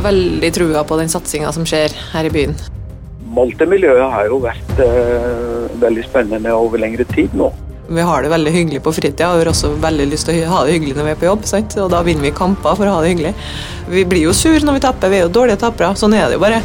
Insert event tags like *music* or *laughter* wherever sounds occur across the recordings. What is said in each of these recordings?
Jeg har veldig trua på den satsinga som skjer her i byen. Moltemiljøet har jo vært eh, veldig spennende over lengre tid nå. Vi har det veldig hyggelig på fritida og har også veldig lyst til å ha det hyggelig når vi er på jobb. Sant? Og da vinner vi kamper for å ha det hyggelig. Vi blir jo sur når vi tapper, vi er jo dårlige tapere. Sånn er det jo bare.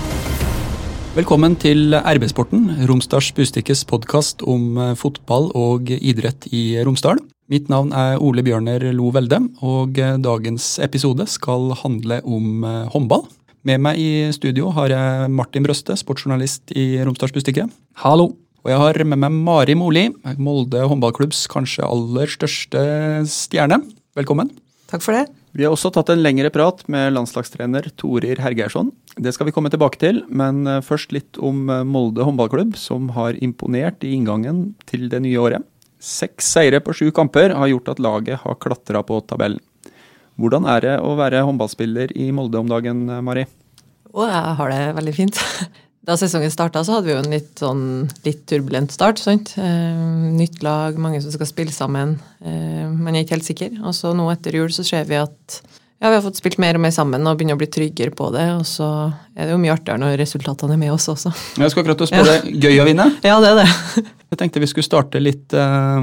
Velkommen til RB-sporten, Romsdals Bustikkes podkast om eh, fotball og idrett i Romsdal. Mitt navn er Ole Bjørner Lo Velde, og eh, dagens episode skal handle om håndball. Med meg i studio har jeg Martin Brøste, sportsjournalist i Romsdals Bustikke. Hallo. Og jeg har med meg Mari Moli, Molde håndballklubbs kanskje aller største stjerne. Velkommen. Takk for det. Vi har også tatt en lengre prat med landslagstrener Torir Hergeirsson. Det skal vi komme tilbake til, men eh, først litt om eh, Molde håndballklubb, som har imponert i inngangen til det nye året. Seks seire på sju kamper har gjort at laget har klatra på tabellen. Hvordan er det å være håndballspiller i Molde om dagen, Mari? Oh, jeg har det veldig fint. Da sesongen starta, så hadde vi jo en litt, sånn, litt turbulent start. sant? Eh, nytt lag, mange som skal spille sammen. men man er ikke helt sikker. Og så nå etter jul så ser vi at ja, vi har fått spilt mer og mer sammen og begynner å bli tryggere på det. Og så er det jo mye artigere når resultatene er med oss også. Jeg skal akkurat spørre, ja. Gøy å vinne? Ja, det er det. Jeg tenkte vi skulle starte litt uh,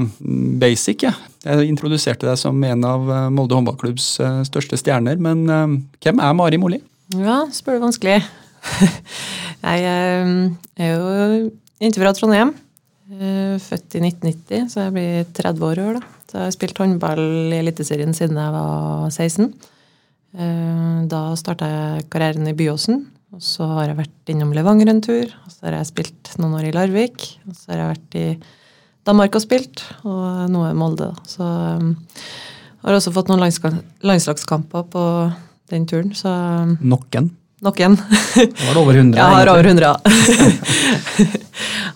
basic. Ja. Jeg introduserte deg som en av eh, Molde håndballklubbs uh, største stjerner. Men hvem er Mari Moli? Ja, spør du vanskelig. *laughs* jeg eh, er jo inntil fra Trondheim. Eh, født i 1990, så jeg blir 30 år i år. da. Så jeg har spilt håndball i Eliteserien siden jeg var 16. Eh, da starta jeg karrieren i Byåsen. Og så har jeg vært innom Levanger en tur. Og så har jeg spilt noen år i Larvik. Og så har jeg vært i Danmark og spilt, og nå er Molde. da. Så jeg har også fått noen landslagskamper på den turen. Så Noen? Noen. Det var over 100? *laughs* Jeg har over 100. *laughs*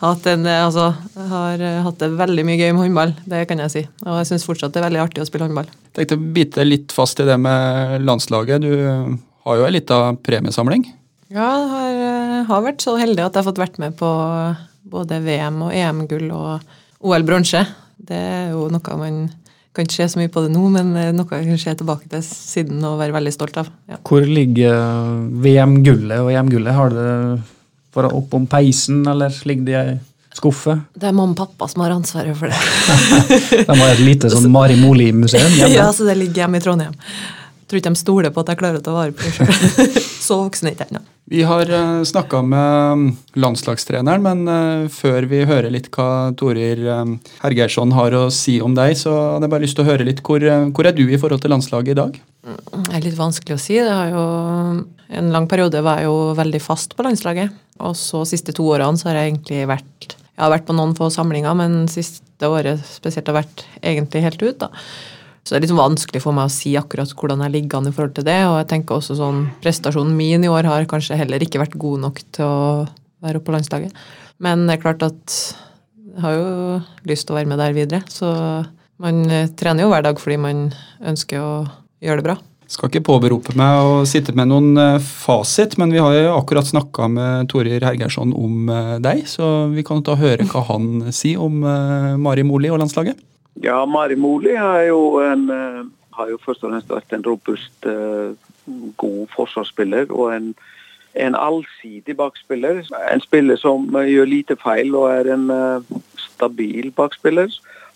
hatt en, altså, jeg har hatt det veldig mye gøy med håndball, det kan jeg si. Og jeg syns fortsatt det er veldig artig å spille håndball. Jeg tenkte å bite litt fast i det med landslaget. Du har jo ei lita premiesamling? Ja, jeg har, har, vært så heldig at jeg har fått vært med på både VM og EM-gull og OL-bronse. Det er jo noe man kan ikke se så mye på det nå, men noe jeg kan se tilbake til siden og være veldig stolt av. Ja. Hvor ligger VM-gullet og EM-gullet? Har det vært oppom peisen, eller ligger det i ei skuffe? Det er mamma og pappa som har ansvaret for det. *laughs* de har et lite sånn Mari Moli-museum *laughs* hjemme? Ja, så det ligger hjemme i Trondheim. Jeg tror ikke de stoler på at jeg klarer å ta vare på det sjøl. *laughs* så voksen er jeg ikke ennå. Vi har eh, snakka med mm, landslagstreneren, men uh, før vi hører litt hva Torir um, Hergeirsson har å si om deg, så hadde jeg bare lyst til å høre litt hvor, hvor er du i forhold til landslaget i dag? Det er litt vanskelig å si. Det har jo, en lang periode var jeg jo veldig fast på landslaget. Og så siste to årene så har jeg egentlig vært Jeg har vært på noen få samlinger, men siste året spesielt har vært egentlig helt ut. da. Så det er litt vanskelig for meg å si akkurat hvordan jeg ligger an i forhold til det. Og jeg tenker også sånn, prestasjonen min i år har kanskje heller ikke vært god nok til å være oppe på landslaget. Men det er klart at jeg har jo lyst til å være med der videre. Så man trener jo hver dag fordi man ønsker å gjøre det bra. Skal ikke påberope meg å sitte med noen eh, fasit, men vi har jo akkurat snakka med Torir Hergeirsson om eh, deg, så vi kan ta høre hva han sier om eh, Mari Moli og landslaget. Ja, Mari Moli har jo, en, eh, har jo først og fremst vært en robust, eh, god forsvarsspiller. og en, en allsidig bakspiller. En spiller som gjør lite feil og er en eh, stabil bakspiller.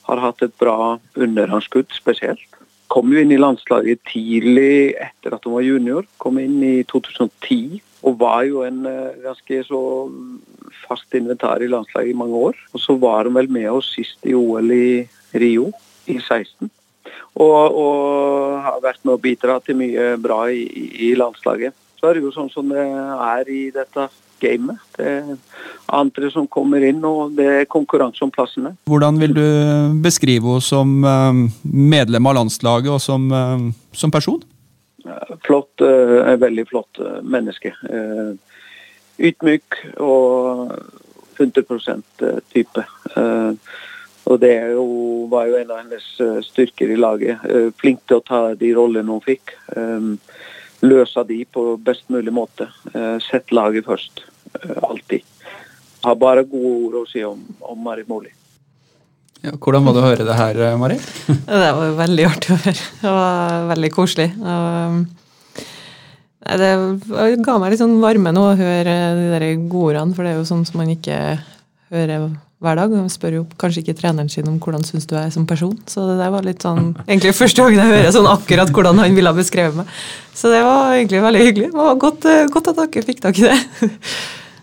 Har hatt et bra underhåndsskudd spesielt. Kom jo inn i landslaget tidlig etter at hun var junior. Kom inn i 2010 og var jo en ganske så fast inventar i landslaget i mange år. Og så var hun vel med oss sist i OL i Rio i 16. Og, og har vært med å bidra til mye bra i, i, landslaget. Så er det jo sånn som det er i dette gamet. Det er andre som kommer inn, og det er konkurranse om plassene. Hvordan vil du beskrive henne som eh, medlem av landslaget og som, eh, som person? Flott, eh, veldig flott menneske. Ydmyk og 100% type. Og det jo, var jo en av hennes eh, styrker i laget. Eh, flink til å ta de rollene hun fikk. Eh, løse de på best mulig måte. Sett laget først. Alltid. Har bare gode ord å si om, om Mari Moli. Ja, hvordan var det å høre det her, Mari? *laughs* det var veldig artig å høre. Det var veldig koselig. Nei, Det ga meg litt sånn varme nå å høre de der godordene, for det er jo sånn som man ikke hører hver dag. Man spør jo kanskje ikke treneren sin om hvordan syns du er som person. Så det der var litt sånn egentlig første gangen jeg hører sånn akkurat hvordan han ville ha beskrevet meg. Så det var egentlig veldig hyggelig. Det var godt, eh, godt at dere fikk tak i det.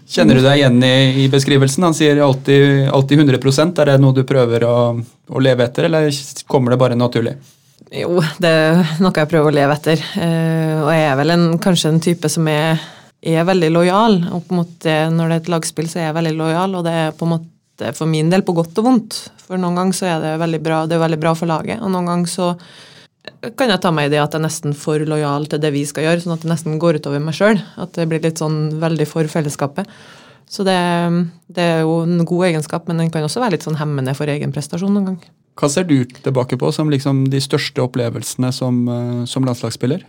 Kjenner du deg igjen i, i beskrivelsen? Han sier alltid, alltid 100 Er det noe du prøver å, å leve etter, eller kommer det bare naturlig? Jo, det er noe jeg prøver å leve etter. Eh, og jeg er vel en, kanskje en type som er, er veldig lojal. Og måte når det er et lagspill, så er jeg veldig lojal, og det er på en måte for min del på godt og vondt. For noen ganger så er det veldig bra, det er veldig bra for laget, og noen ganger så kan jeg ta meg i det at jeg er nesten for lojal til det vi skal gjøre, sånn at det nesten går utover meg sjøl. At det blir litt sånn veldig for fellesskapet. Så det, det, er jo en god egenskap, men den kan også være litt sånn hemmende for egen prestasjon noen gang. Hva ser du tilbake på som liksom de største opplevelsene som, eh, som landslagsspiller?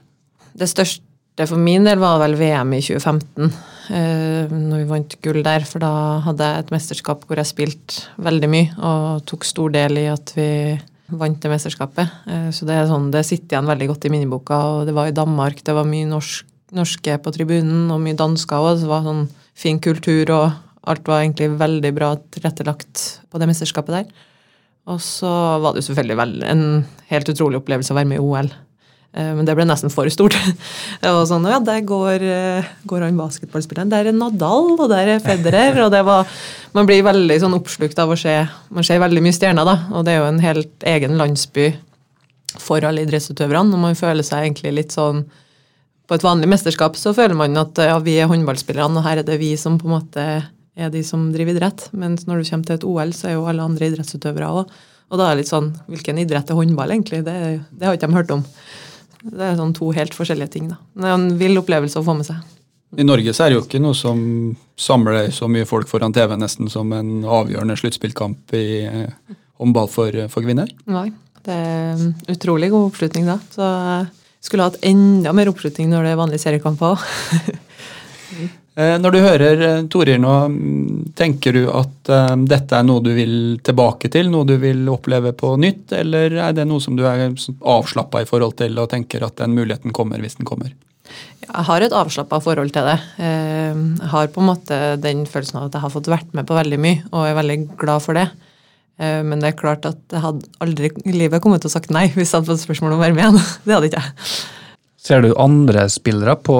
Det største for min del var vel VM i 2015, eh, når vi vant gull der. For da hadde jeg et mesterskap hvor jeg spilte veldig mye og tok stor del i at vi vant det mesterskapet. Eh, så det, sånn, det sitter igjen veldig godt i minneboka. og Det var i Danmark, det var mye norsk, norske på tribunen og mye dansker òg. Det var sånn fin kultur, og alt var egentlig veldig bra tilrettelagt på det mesterskapet der. Og så var det jo selvfølgelig en helt utrolig opplevelse å være med i OL. Eh, men det ble nesten for stort. *laughs* Det var sånn, ja, Der går, eh, går han basketballspilleren. Der er Nadal, og der er Federer. og det var, Man blir veldig sånn oppslukt av å se Man ser veldig mye stjerner, da. Og det er jo en helt egen landsby for alle idrettsutøverne. Og man føler seg egentlig litt sånn På et vanlig mesterskap så føler man at ja, vi er håndballspillerne, og her er det vi som på en måte er de som driver idrett. Mens når du kommer til et OL, så er jo alle andre idrettsutøvere òg. Og da er det litt sånn Hvilken idrett er håndball, egentlig? Det, det har ikke de hørt om. Det er sånn to helt forskjellige ting. da. Det er en vill opplevelse å få med seg. I Norge så er det jo ikke noe som samler så mye folk foran TV nesten som en avgjørende sluttspillkamp i eh, håndball for, for, kvinner. Nei, det er utrolig god oppslutning da. Så jeg skulle hatt enda mer oppslutning når det er vanlige seriekamper òg. *laughs* Eh, når du hører eh, Torir nå, mm, tenker du at uh, dette er noe du vil tilbake til, noe du vil oppleve på nytt, eller er det noe som du er avslappa i forhold til og tenker at den muligheten kommer hvis den kommer? Jeg har et avslappa forhold til det. Jeg har på en måte den følelsen av at jeg har fått vært med på veldig mye, og er veldig glad for det. Men det er klart at jeg hadde aldri i livet kommet til å sagt nei *laughs* hvis jeg hadde fått spørsmål om å være med igjen. *laughs* Det hadde ikke jeg. Ser du andre spillere på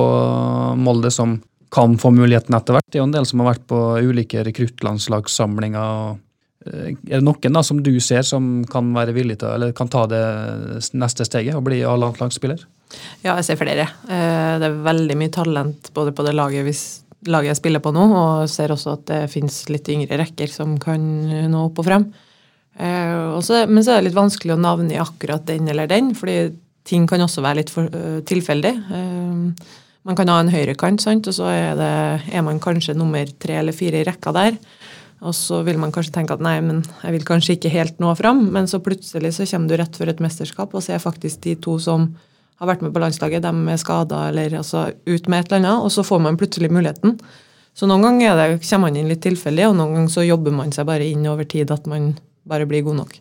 Molde som kan få muligheten etter hvert. Det er jo en del som har vært på ulike rekruttlandslagssamlinger. Eh, er det noen da som du ser som kan være villig til, eller kan ta det neste steget og bli A-landslagsspiller? Ja, jeg ser flere. Eh, det er veldig mye talent både på det laget, hvis, laget jeg spiller på nå, og ser også at det finnes litt yngre rekker som kan nå opp og frem. Eh, men så er det litt vanskelig å navne i akkurat den eller den, fordi ting kan også være litt for, tilfeldig. Man kan ha en høyrekant, sant? og så er, det, er, man kanskje nummer tre eller fire i rekka der. Og så vil man kanskje tenke at nei, men jeg vil kanskje ikke helt nå fram. Men så plutselig så kommer du rett før et mesterskap og så er faktisk de to som har vært med på landslaget, de er skada eller altså ut med et eller annet, og så får man plutselig muligheten. Så noen ganger det, kommer man inn litt tilfeldig, og noen ganger så jobber man seg bare inn over tid at man bare blir god nok.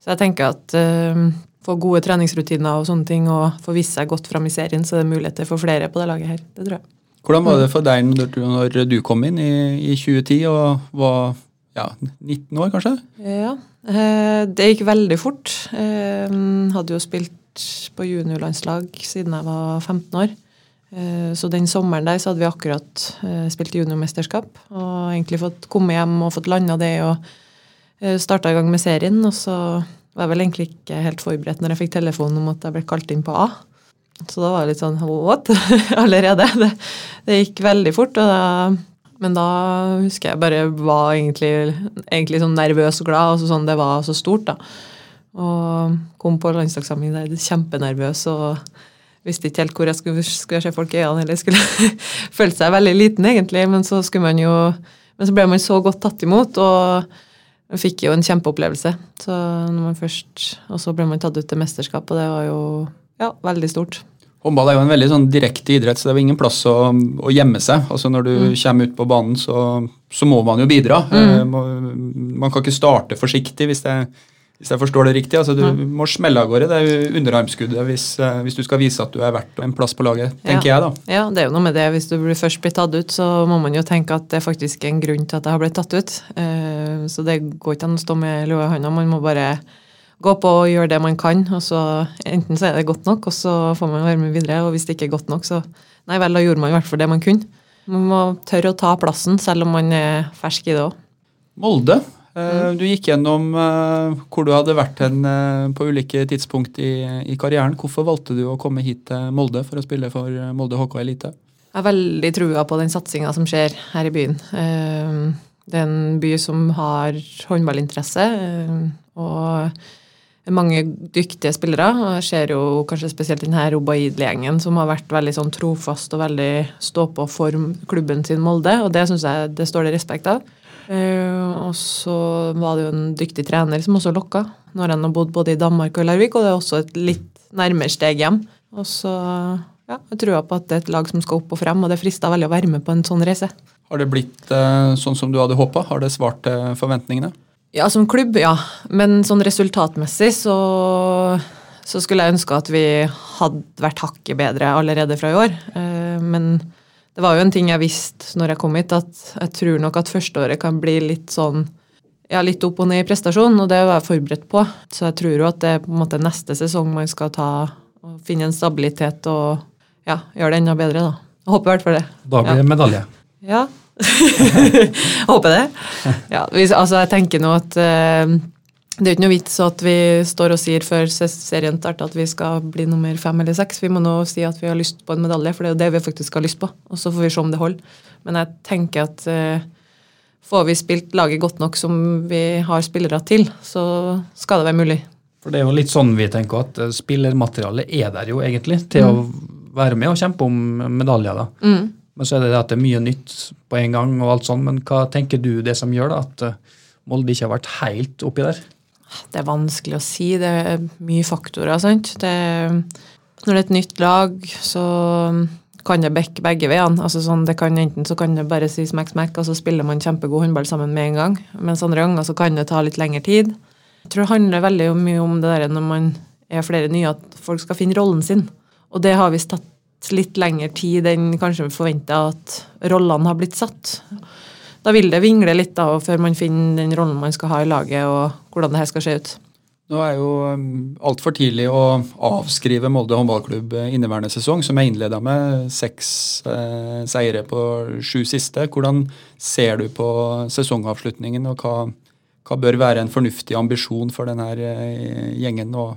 Så jeg tenker at uh, få gode treningsrutiner og sånne ting, og få vist seg godt fram i serien, så det er muligheter for flere på det laget her. Det tror jeg. Hvordan var det for deg når du kom inn i, i 2010 og var ja, 19 år, kanskje? Ja, eh, det gikk veldig fort. Jeg eh, hadde jo spilt på juniorlandslag siden jeg var 15 år. Eh, så den sommeren der så hadde vi akkurat spilt juniormesterskap og egentlig fått komme hjem og fått landa det og starta i gang med serien. Og så var vel egentlig ikke helt forberedt når jeg fikk telefonen om at jeg ble kalt inn på A. Så da var det litt sånn what? *laughs* Allerede. Det, det, gikk veldig fort. Da, men da husker jeg bare var egentlig, egentlig sånn nervøs og glad. og sånn, det var så stort, da. Og kom på landslagssamling der kjempenervøs og visste ikke helt hvor jeg skulle, skulle se folk i øynene, eller skulle *laughs* følte seg veldig liten, egentlig. Men så man jo Men så ble man så godt tatt imot. og jeg fikk jo en kjempeopplevelse. Så når man først, Og så ble man tatt ut til mesterskap, og det var jo ja, veldig stort. Håndball er jo en veldig sånn direkte idrett, så det er jo ingen plass å, å gjemme seg. Altså Når du mm. kommer ut på banen, så, så, må man jo bidra. Mm. Eh, man kan ikke starte forsiktig hvis det, Hvis jeg forstår det riktig, altså du må smelle av gårde det er underarmskuddet hvis, eh, hvis, du skal vise at du er verdt en plass på laget, tenker ja. jeg da. Ja, det er jo noe med det. Hvis du først blir tatt ut, så må man jo tenke at det er faktisk en grunn til at jeg har blitt tatt ut. Eh, så det går ikke an å stå med lua i hånda. Man må bare gå på og gjøre det man kan. og så Enten så er det godt nok, og så får man være med videre. Og hvis det ikke er godt nok, så nei vel, da gjorde man i hvert fall det man kunne. Man må tørre å ta plassen, selv om man er fersk i det òg. Molde. Mm. Du gikk gjennom uh, hvor du hadde vært hen uh, på ulike tidspunkt i, i, karrieren. Hvorfor valgte du å komme hit til Molde for å spille for Molde HK Elite? Jeg har veldig trua på den satsinga som skjer her i byen. Det er en by som har håndballinteresse. og mange dyktige spillere. og Jeg ser jo kanskje spesielt denne Obaidli-gjengen, som har vært veldig sånn trofast og veldig stå på for klubben sin Molde. og Det syns jeg det står det respekt av. Uh, og så var det jo en dyktig trener som også lokka. Når han har bodd både i Danmark og Larvik, og det er også et litt nærmere steg hjem. Og så ja, jeg tror på at det er et lag som skal opp og frem, og det frister veldig å være med på en sånn reise. Har det blitt uh, sånn som du hadde håpa? Har det svart til forventningene? Ja, som klubb, ja. Men sånn resultatmessig så, så skulle jeg ønske at vi hadde vært hakket bedre allerede fra i år. men det var jo en ting jeg visste når jeg kom hit, at jeg tror nok at førsteåret kan bli litt sånn ja, litt opp og ned i prestasjon, og det var jeg forberedt på. Så jeg tror jo at det er på en måte neste sesong man skal ta og finne en stabilitet og ja, gjøre det enda bedre, da. Jeg håper i hvert fall det. Da blir det ja. medalje. Ja. *laughs* håper det. Ja, altså jeg tenker nå at uh, det er jo ikke noe vits at vi står og sier før serien starter at vi skal bli nummer fem eller seks. Vi må nå si at vi har lyst på en medalje, for det er jo det vi faktisk har lyst på. Og så får vi se om det holder. Men jeg tenker at eh, får vi spilt laget godt nok som vi har spillere til, så skal det være mulig. For det er jo litt sånn vi tenker at eh, spillermaterialet er der jo egentlig til mm. å være med og kjempe om medaljer. da. Mm. Men så er det at det er mye nytt på en gang, og alt sånn, men hva tenker du det som gjør da at eh, Molde ikke har vært helt oppi der? Det er vanskelig å si. Det er mye faktorer. sant? Det, når det er et nytt lag, så kan det bekke begge veiene. Altså sånn, kan Enten så kan det bare si smekk, smekk, og så spiller man kjempegod håndball sammen med en gang. Mens andre ganger så kan det ta litt lengre tid. Jeg tror det handler veldig mye om det der når man er flere nye, at folk skal finne rollen sin. Og det har visst tatt litt lengre tid enn kanskje vi forventa at rollene har blitt satt da vil det vingle litt da, før man finner den rollen man skal ha i laget, og hvordan det her skal se ut. Nå er jo um, altfor tidlig å avskrive Molde håndballklubb eh, inneværende sesong, som er innleda med seks eh, seire på sju siste. Hvordan ser du på sesongavslutningen, og hva, hva bør være en fornuftig ambisjon for denne eh, gjengen å,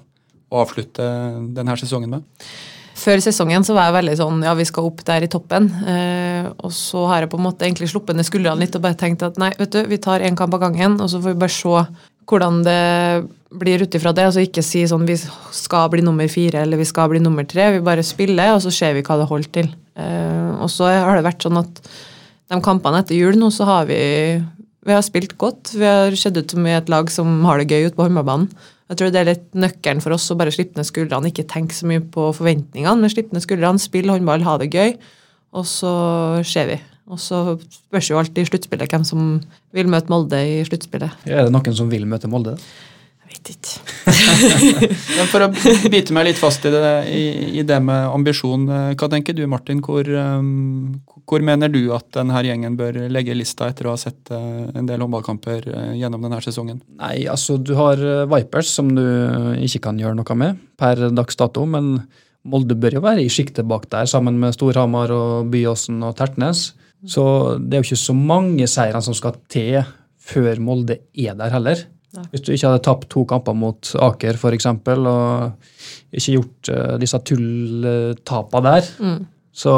å avslutte denne sesongen med? Før sesongen så var jeg veldig sånn ja, vi skal opp der i toppen. Eh, og så har jeg på en måte egentlig sluppet ned skuldrene litt og bare tenkt at nei, vet du, vi tar én kamp av gangen, og så får vi bare se hvordan det blir ut ifra det. Altså ikke si sånn vi skal bli nummer fire eller vi skal bli nummer tre. Vi bare spiller, og så ser vi hva det holder til. Eh, og så har det vært sånn at de kampene etter jul nå, så har vi vi har spilt godt. Vi har sett ut som et lag som har det gøy ute på håndballbanen. Jeg tror det er litt nøkkelen for oss å bare slippe ned skuldrene, ikke tenke så mye på forventningene, men slippe ned skuldrene, spille håndball, ha det gøy, og så ser vi. Og så spørs jo alltid i sluttspillet hvem som vil møte Molde i sluttspillet. Er det noen som vil møte Molde? Jeg vet ikke. *laughs* for å bite meg litt fast i det, i, i det med ambisjon, eh, hva tenker du Martin? Hvor, um, hvor, mener du at denne gjengen bør legge lista etter å ha sett uh, en del håndballkamper uh, gjennom denne sesongen? Nei, altså Du har Vipers, som du ikke kan gjøre noe med per dags dato. Men Molde bør jo være i sjiktet bak der, sammen med Storhamar og Byåsen og Tertnes. Så det er jo ikke så mange seirene som skal til før Molde er der heller. Hvis du ikke hadde tapt to kamper mot Aker f.eks., og ikke gjort uh, disse tulltapene der, mm. så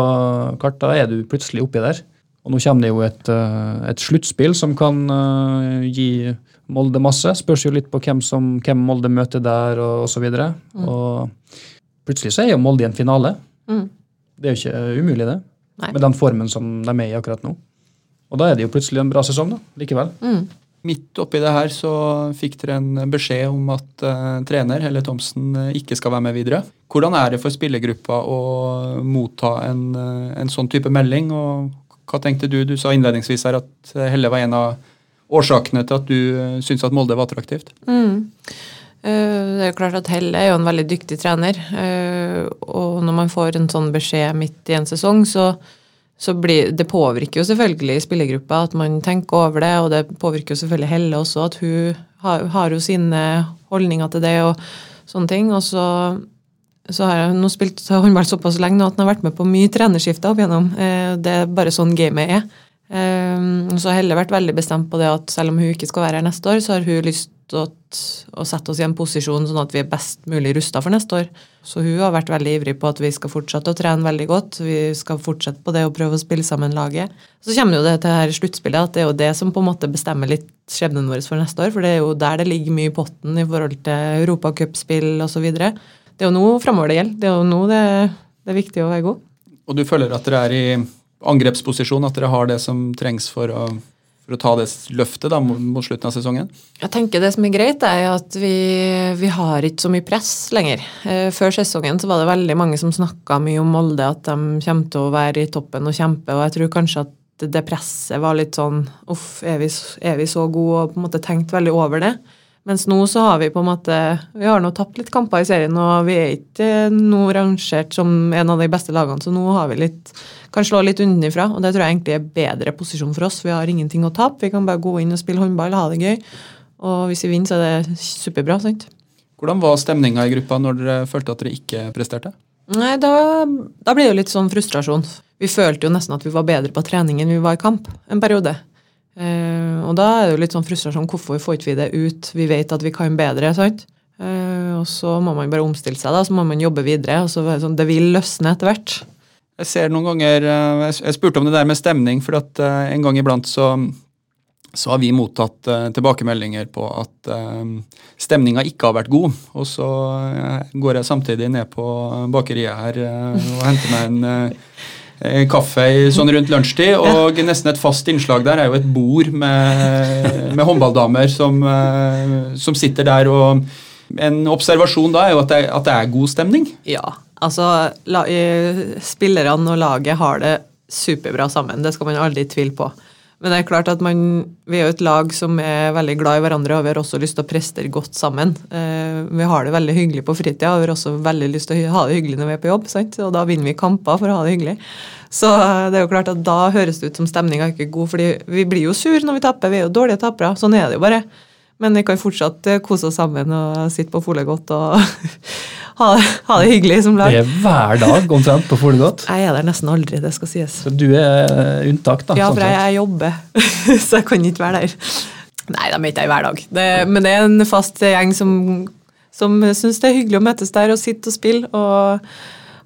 klart, da er du plutselig oppi der. Og nå kommer det jo et, uh, et sluttspill som kan uh, gi Molde masse. Spørs jo litt på hvem, som, hvem Molde møter der, og osv. Og, mm. og plutselig så er jo Molde i en finale. Mm. Det er jo ikke umulig, det. Nei. Med den formen som de er i akkurat nå. Og da er det jo plutselig en bra sesong, da, likevel. Mm. Midt oppi det her så fikk dere en beskjed om at uh, trener Helle Thomsen uh, ikke skal være med videre. Hvordan er det for spillergruppa å motta en, uh, en, sånn type melding? Og hva tenkte du? Du sa innledningsvis her at Helle var en av årsakene til at du syntes at Molde var attraktivt. Mm. Eh, Det er jo klart at Helle er jo en veldig dyktig trener, eh, og når man får en sånn beskjed midt i en sesong, så, så blir det påvirker jo selvfølgelig spillergruppa at man tenker over det, og det påvirker jo selvfølgelig Helle også, at hun har, har jo sine holdninger til det og sånne ting. Og så, så har jeg nå spilt håndball såpass lenge nå at han har vært med på mye trenerskifter opp igjennom. Eh, Det er bare sånn gamet er. Eh, Så har Helle vært veldig bestemt på det at selv om hun ikke skal være her neste år, så har hun lyst å, å sette oss i en posisjon sånn at vi er best mulig rusta for neste år. Så hun har vært veldig ivrig på at vi skal fortsette å trene veldig godt. Vi skal fortsette på det og prøve å spille sammen laget. Så kommer jo det til her sluttspillet at det er jo det som på en måte bestemmer litt skjebnen vår for neste år. For det er jo der det ligger mye i potten i forhold til europacupspill osv. Det er jo nå framover det gjelder. Det er jo nå det, det er viktig å være god. Og du føler at dere er i angrepsposisjon, at dere har det som trengs for å, for å ta det løftet da, mot, slutten av sesongen? Jeg tenker Det som er greit, er at vi, vi har ikke så mye press lenger. Eh, Før sesongen så var det veldig mange som snakka mye om Molde, at de kommer til å være i toppen og kjempe. og Jeg tror kanskje at det presset var litt sånn Uff, er vi, er vi så gode? Og på en måte tenkt veldig over det. Mens nå så har vi på en måte Vi har nå tapt litt kamper i serien, og vi er ikke nå rangert som en av de beste lagene, så nå har vi litt kan slå litt underfra, og det tror jeg egentlig er bedre posisjon for oss. Vi har ingenting å tape, vi kan bare gå inn og spille håndball, ha det gøy. Og hvis vi vinner, så er det superbra. sant? Hvordan var stemninga i gruppa når dere følte at dere ikke presterte? Nei, da, da blir det jo litt sånn frustrasjon. Vi følte jo nesten at vi var bedre på trening enn vi var i kamp en periode. Eh, og da er det jo litt sånn frustrasjon. Hvorfor får ikke vi det ut? Vi vet at vi kan bedre. sant? Eh, og så må man bare omstille seg, da, så må man jobbe videre. og så sånn, Det vil løsne etter hvert. Jeg ser noen ganger, eh, jeg spurte om det der med stemning, for at en gang iblant så, så har vi mottatt tilbakemeldinger på at stemninga ikke har vært god. Og så går jeg samtidig ned på bakeriet her og henter meg en kaffe sånn rundt lunsjtid, og nesten et fast innslag der er jo et bord med, med håndballdamer som, eh, som sitter der. og En observasjon da er jo at det, at det er god stemning. Ja, altså la, eh, Spillerne og laget har det superbra sammen. Det skal man aldri tvile på. Men det er klart at man, vi er jo et lag som er veldig glad i hverandre, og vi har også lyst til å prestere godt sammen. Eh, vi har det veldig hyggelig på fritida, og vi har også veldig lyst til å ha det hyggelig når vi er på jobb. Sant? Og da vinner vi kamper for å ha det hyggelig. Så eh, det er jo klart at da høres det ut som stemninga ikke er god, fordi vi blir jo sur når vi tapper. Vi er jo dårlige tapere. Sånn er det jo bare. Men vi kan fortsatt eh, kose oss sammen og sitte på Folegodt og *laughs* ha, ha det hyggelig som lag. Det er hver dag omtrent på Folegodt. Jeg er der nesten aldri, det skal sies. Så du er unntak, da. Ja, sånn for jeg, jeg jobber, *laughs* så jeg kan ikke være der. Nei, de er ikke der hver dag. Det, men det er en fast gjeng som, som syns det er hyggelig å møtes der og sitte og spille og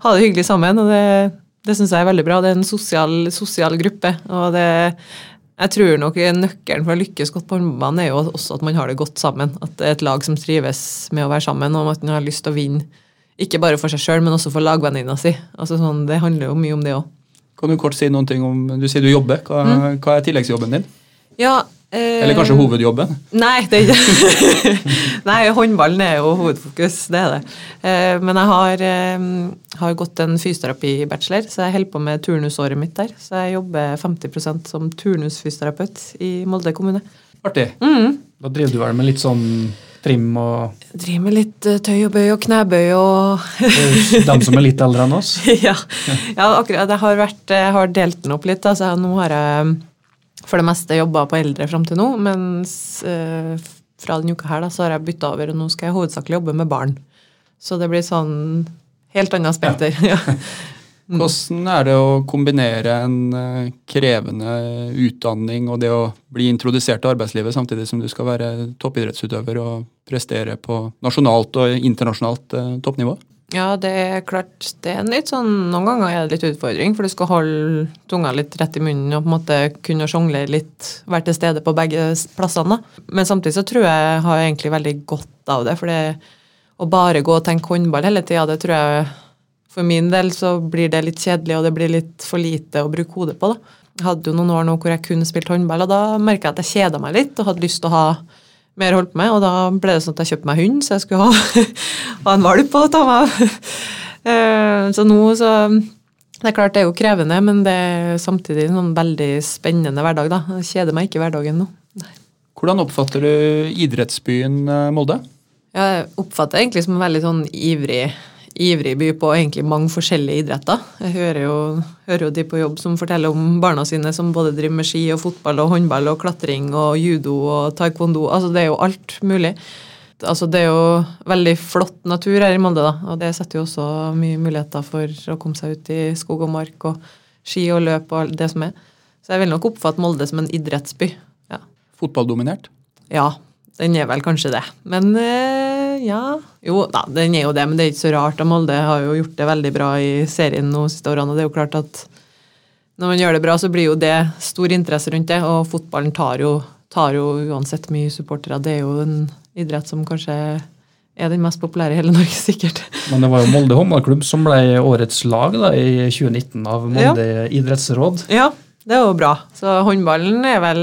ha det hyggelig sammen. og Det, det syns jeg er veldig bra. Det er en sosial, sosial gruppe. og det jeg tror nok Nøkkelen for å lykkes godt på håndballbanen er jo også at man har det godt sammen. At det er et lag som trives med å være sammen, og at man har lyst til å vinne. Ikke bare for seg sjøl, men også for lagvenninna si. Altså sånn, det handler jo mye om det òg. Kan du kort si noen ting om Du sier du jobber. Hva, hva er tilleggsjobben din? Ja, Eller kanskje hovedjobben? Nei, det er ikke *laughs* Nei, håndballen er jo hovedfokus, det er det. Eh, Men jeg har, eh, har gått en fysioterapi-bachelor, så jeg holder på med turnusåret mitt der. Så jeg jobber 50% som turnusfysioterapeut i Molde kommune. Artig. Da driver du vel med litt sånn trim og driver med litt eh, tøy og bøy og knebøy og De som er litt eldre enn oss. *laughs* ja. ja, akkurat. Jeg har, vært, jeg har delt den opp litt. Altså, nå har jeg for det meste jobba på eldre fram til nå, mens eh, fra denne uka her da, så har jeg bytta over, og nå skal jeg hovedsakelig jobbe med barn. Så det blir sånn helt annet aspekter. Ja. *laughs* Hvordan er det å kombinere en eh, krevende utdanning og det å bli introdusert til arbeidslivet samtidig som du skal være toppidrettsutøver og prestere på nasjonalt og internasjonalt eh, toppnivå? Ja, det er klart det er litt sånn, Noen ganger er det litt utfordring, for du skal holde tunga litt rett i munnen og på en måte kunne sjonglere litt, være til stede på begge plassene. Men samtidig så tror jeg jeg har egentlig veldig godt av det. for det å bare gå og tenke håndball hele tida, det tror jeg For min del så blir det litt kjedelig, og det blir litt for lite å bruke hodet på. da. Jeg hadde jo noen år nå hvor jeg kun spilte håndball, og da merka jeg at jeg kjeda meg litt og hadde lyst til å ha mer holdt på med, og da ble det sånn at jeg kjøpte meg hund, så jeg skulle ha, *laughs* ha en valp å ta meg av. *laughs* Eh, Så nå så Det er klart det er jo krevende, men det er samtidig en sånn veldig spennende hverdag, da. Jeg kjeder meg ikke i hverdagen nå. Hvordan oppfatter du idrettsbyen eh, Molde? Jeg oppfatter det egentlig som en veldig sånn ivrig, ivrig by på egentlig mange forskjellige idretter. Jeg hører jo, hører jo de på jobb som forteller om barna sine som både driver med ski og fotball og håndball og klatring og judo og taekwondo. Altså det er jo alt mulig. Altså det er jo veldig flott natur her i Molde, da, og det setter jo også mye muligheter for å komme seg ut i skog og mark og ski og løp og det som er. Så jeg vil nok oppfatte Molde som en idrettsby. Ja. Fotballdominert? Ja, den er vel kanskje det. Men eh, ja Jo da, den er jo det, men det er ikke så rart. Og Molde har jo gjort det veldig bra i serien nå siste årene. Og det er jo klart at når man gjør det bra, så blir jo det stor interesse rundt det. Og fotballen tar jo, tar jo uansett mye supportere. Det er jo en idrett som kanskje er den mest populære i hele Norge, *laughs* sikkert. Men det var jo Molde håndballklubb som ble årets lag da, i 2019 av Molde idrettsråd. Ja, det er jo bra. Så håndballen er vel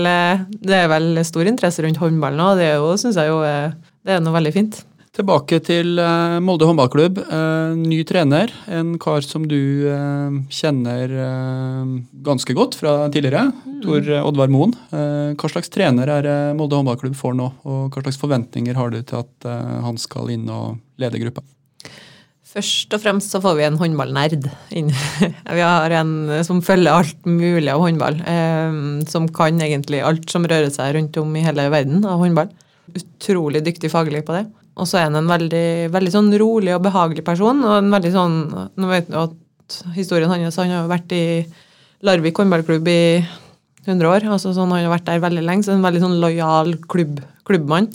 Det er vel stor interesse rundt håndballen òg. Det er jo, syns jeg jo er, det er noe veldig fint. Tilbake til eh, Molde håndballklubb. Eh, ny trener, en kar som du eh, kjenner ganske godt fra tidligere. Tor Oddvar Moen. Hva slags trener er Molde håndballklubb får nå, og hva slags forventninger har du til at han skal inn og lede gruppa? Først og fremst så får vi en håndballnerd inn. *laughs* Vi har en som følger alt mulig av håndball. Som kan egentlig alt som rører seg rundt om i hele verden av håndball. Utrolig dyktig faglig på det. Og så er han en veldig, veldig sånn rolig og behagelig person. og en veldig sånn, Nå vet du at historien hans Han har jo vært i Larvik håndballklubb i 100 år. altså sånn, Han har vært der veldig lenge, så en veldig sånn lojal klubb, klubbmann.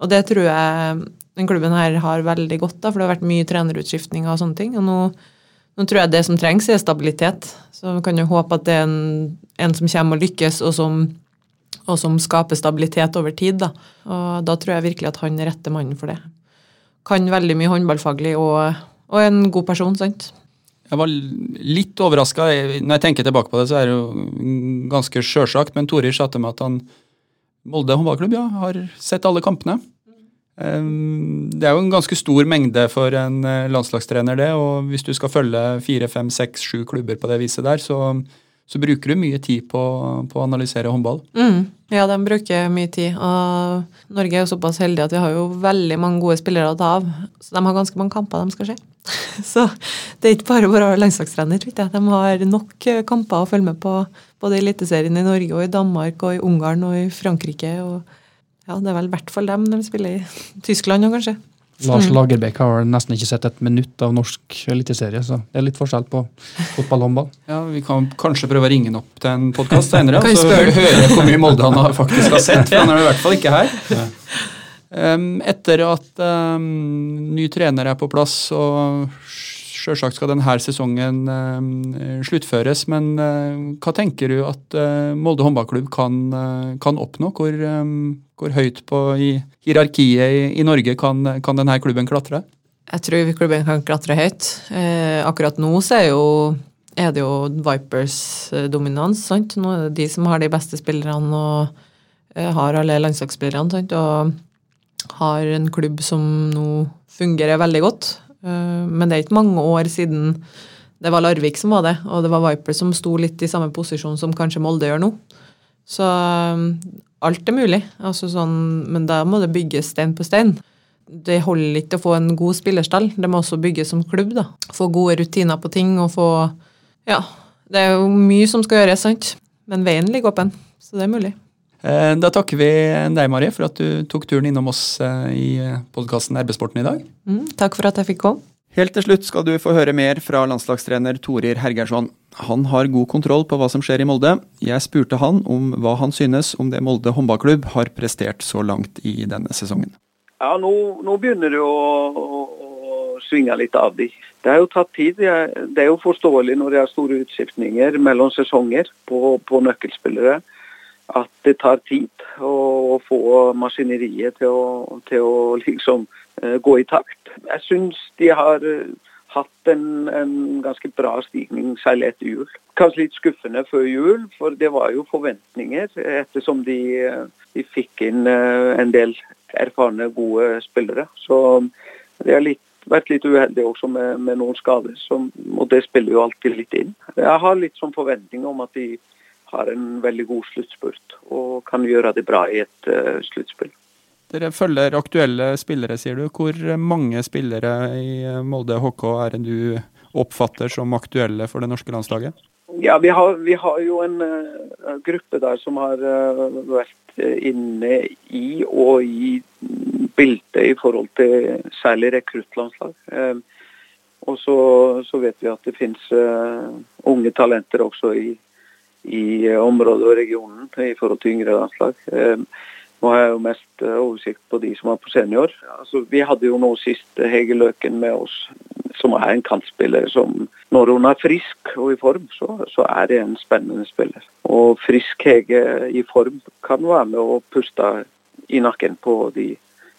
Og det tror jeg den klubben her har veldig godt av, for det har vært mye trenerutskiftninger og sånne ting. Og nå, nå, tror jeg det som trengs, er stabilitet. Så vi kan jo håpe at det er en, en som kommer og lykkes, og som, og som skaper stabilitet over tid. Da. Og da tror jeg virkelig at han er rette mannen for det. Kan veldig mye håndballfaglig og, og en god person, sant. Jeg var litt overraska. Når jeg tenker tilbake på det, så er det jo ganske sjølsagt. Men Torir sa til meg at han Molde håndballklubb ja, har sett alle kampene. Det er jo en ganske stor mengde for en eh, landslagstrener, det. Og hvis du skal følge fire, fem, seks, sju klubber på det viset der, så, så bruker du mye tid på, på å analysere håndball. Mm. Ja, de bruker mye tid. Og Norge er jo såpass heldig at vi har jo veldig mange gode spillere å ta av. Så de har ganske mange kamper de skal se. *laughs* Så det er ikke bare å være landslagstrener. De har nok kamper å følge med på, både i Eliteserien i Norge og i Danmark og i Ungarn og i Frankrike. og ja, Det er vel i hvert fall dem de spiller i Tyskland òg, kanskje. Lars Lagerbäck har nesten ikke sett et minutt av norsk eliteserie, så det er litt forskjell på fotball og håndball. *laughs* Ja, Vi kan kanskje prøve å ringe han opp til en podkast senere, Kan og så høre hvor mye Molde han faktisk har sett. for Han er i hvert fall ikke her. Um, etter at um, ny trener er på plass, og sjølsagt skal denne sesongen um, sluttføres, men uh, hva tenker du at uh, Molde håndballklubb kan, uh, kan oppnå? Hvor, um, hvor høyt på i hierarkiet i, i Norge kan, kan denne klubben klatre? Jeg tror klubben kan klatre høyt. Eh, akkurat nå er, jo, er det jo Vipers eh, dominans. sant? Nå er det de som har de beste spillerne og eh, har alle landslagsspillerne. sant? Og har en klubb som nå fungerer veldig godt. Eh, men det er ikke mange år siden det var Larvik som var det, og det var Vipers som sto litt i samme posisjon som kanskje Molde gjør nå. Så alt er mulig, altså sånn, men da må det bygges stein på stein. Det holder ikke å få en god spillerstall, det må også bygges som klubb. da. Få gode rutiner på ting og få Ja, det er jo mye som skal gjøres, sant? Men veien ligger åpen, så det er mulig. Eh, Da takker vi deg, Marie, for at du tok turen innom oss eh, i podkasten RB-sporten i dag. Mm, takk for at jeg fikk komme. Helt til slutt skal du få høre mer fra landslagstrener Torir Hergersson. Han har god kontroll på hva som skjer i Molde. Jeg spurte han om hva han synes om det Molde håndballklubb har prestert så langt i denne sesongen. Ja, nå, nå begynner det å, å, å svinge litt av de. Det har jo tatt tid. Det er jo forståelig når det er store utskiftninger mellom sesonger på, på nøkkelspillere, at det tar tid å få maskineriet til å, til å liksom gå i takt. Jeg syns de har eh, hatt en, en ganske bra stigning særlig etter jul. Kanskje litt skuffende før jul, for det var jo forventninger ettersom de, eh, de fikk inn eh, en del erfarne, gode spillere. Så de har litt, vært litt uheldige også med, med noen skader, som, og det spiller jo alltid litt inn. Jeg har litt sånn forventning om at de har en veldig god sluttspurt og kan gjøre det bra i et uh, sluttspill. Dere følger aktuelle spillere, sier du. Hvor mange spillere i Molde HK er det du oppfatter som aktuelle for det norske landslaget? Ja, vi har, vi har jo en uh, gruppe der som har uh, vært inne i og i bildet i forhold til særlig rekruttlandslag. Uh, og så, så, vet vi at det finnes unge talenter også i, i området og regionen i forhold til yngre landslag. Nå har jeg jo mest eh, oversikt på de som er på senior. Altså, vi hadde jo nå sist Hege Løken med oss, som er en kantspiller som når hun er frisk og i form, så, så er det en spennende spiller. Og frisk Hege i form kan være med å puste i nakken på de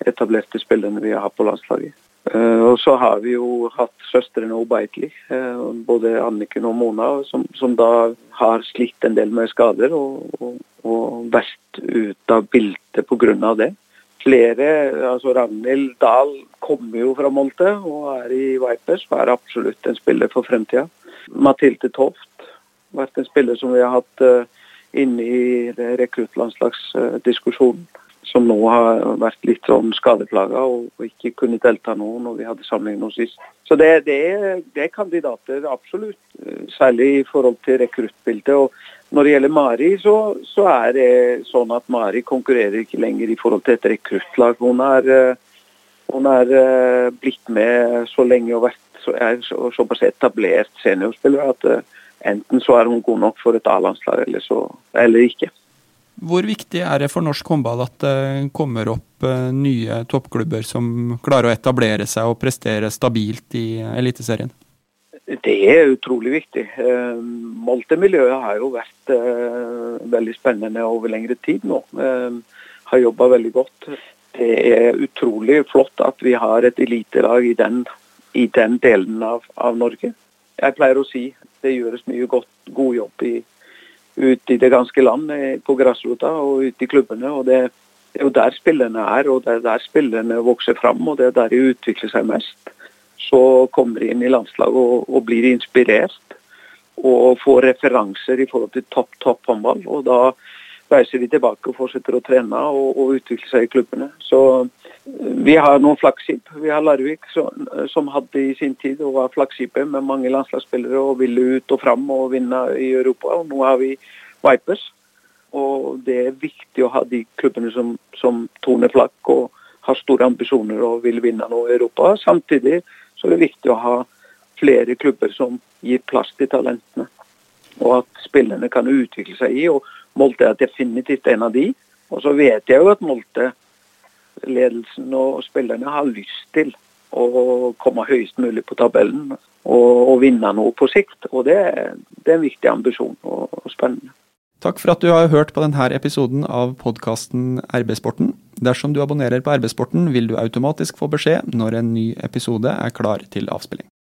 etablerte spillerne vi har på landslaget. Uh, og så har vi jo hatt søstrene Obeitli, uh, både Anniken og Mona, som, som, da har slitt en del med skader og, og, og vært ut av bildet pga. det. Flere, altså Ragnhild Dahl kommer jo fra Molte og er i Vipers og er absolutt en spiller for fremtida. Mathilde Toft vært en spiller som vi har hatt uh, inne i rekruttlandslagsdiskusjonen. Som nå har vært litt sånn skadeplaga og, ikke kunne delta nå når vi hadde samling nå sist. Så det, det, det, er, kandidater, absolutt. Eh, særlig i forhold til rekruttbildet. Og når det gjelder Mari, så, så, er det sånn at Mari konkurrerer ikke lenger i forhold til et rekruttlag. Hun er, eh, hun er eh, blitt med så lenge og vært, så er såpass etablert seniorspiller at enten så er hun god nok for et A-landslag, eller, eller ikke. Hvor viktig er det for norsk håndball at det kommer opp nye toppklubber som klarer å etablere seg og prestere stabilt i Eliteserien? Det er utrolig viktig. Eh, Molte-miljøet har jo vært eh, veldig spennende over lengre tid nå. Eh, har jobba veldig godt. Det er utrolig flott at vi har et elitelag i den, i den delen av, av, Norge. Jeg pleier å si det gjøres mye godt, god jobb i, ute i det ganske land, på grasrota og ute i klubbene. og det, er jo der spillerne er, og det er der spillerne vokser fram, og det er der de utvikler seg mest så kommer de inn i landslaget og, og, blir inspirert. Og får referanser i forhold til topp, topp håndball. Og da reiser de tilbake og fortsetter å trene og, og utvikle seg i klubbene. Så eh, vi har noen flaggskip. Vi har Larvik som, hadde i sin tid og var flaggskipet med mange landslagsspillere og ville ut og fram og vinne i Europa. Og nå har vi Vipers. Og det er viktig å ha de klubbene som, som toner flagg og har store ambisjoner og vil vinne noe i Europa. Samtidig så er det viktig å ha flere klubber som gir plass til talentene. Og at spillerne kan utvikle seg i. og Molde er definitivt en av de. Og så vet jeg jo at Molte-ledelsen og spillerne har lyst til å komme høyest mulig på tabellen og, og vinne noe på sikt. Og det, det er en viktig ambisjon og, og spennende. Takk for at du har hørt på denne episoden av podkasten RB-sporten. Dersom du abonnerer på RB-sporten, vil du automatisk få beskjed når en ny episode er klar til avspilling.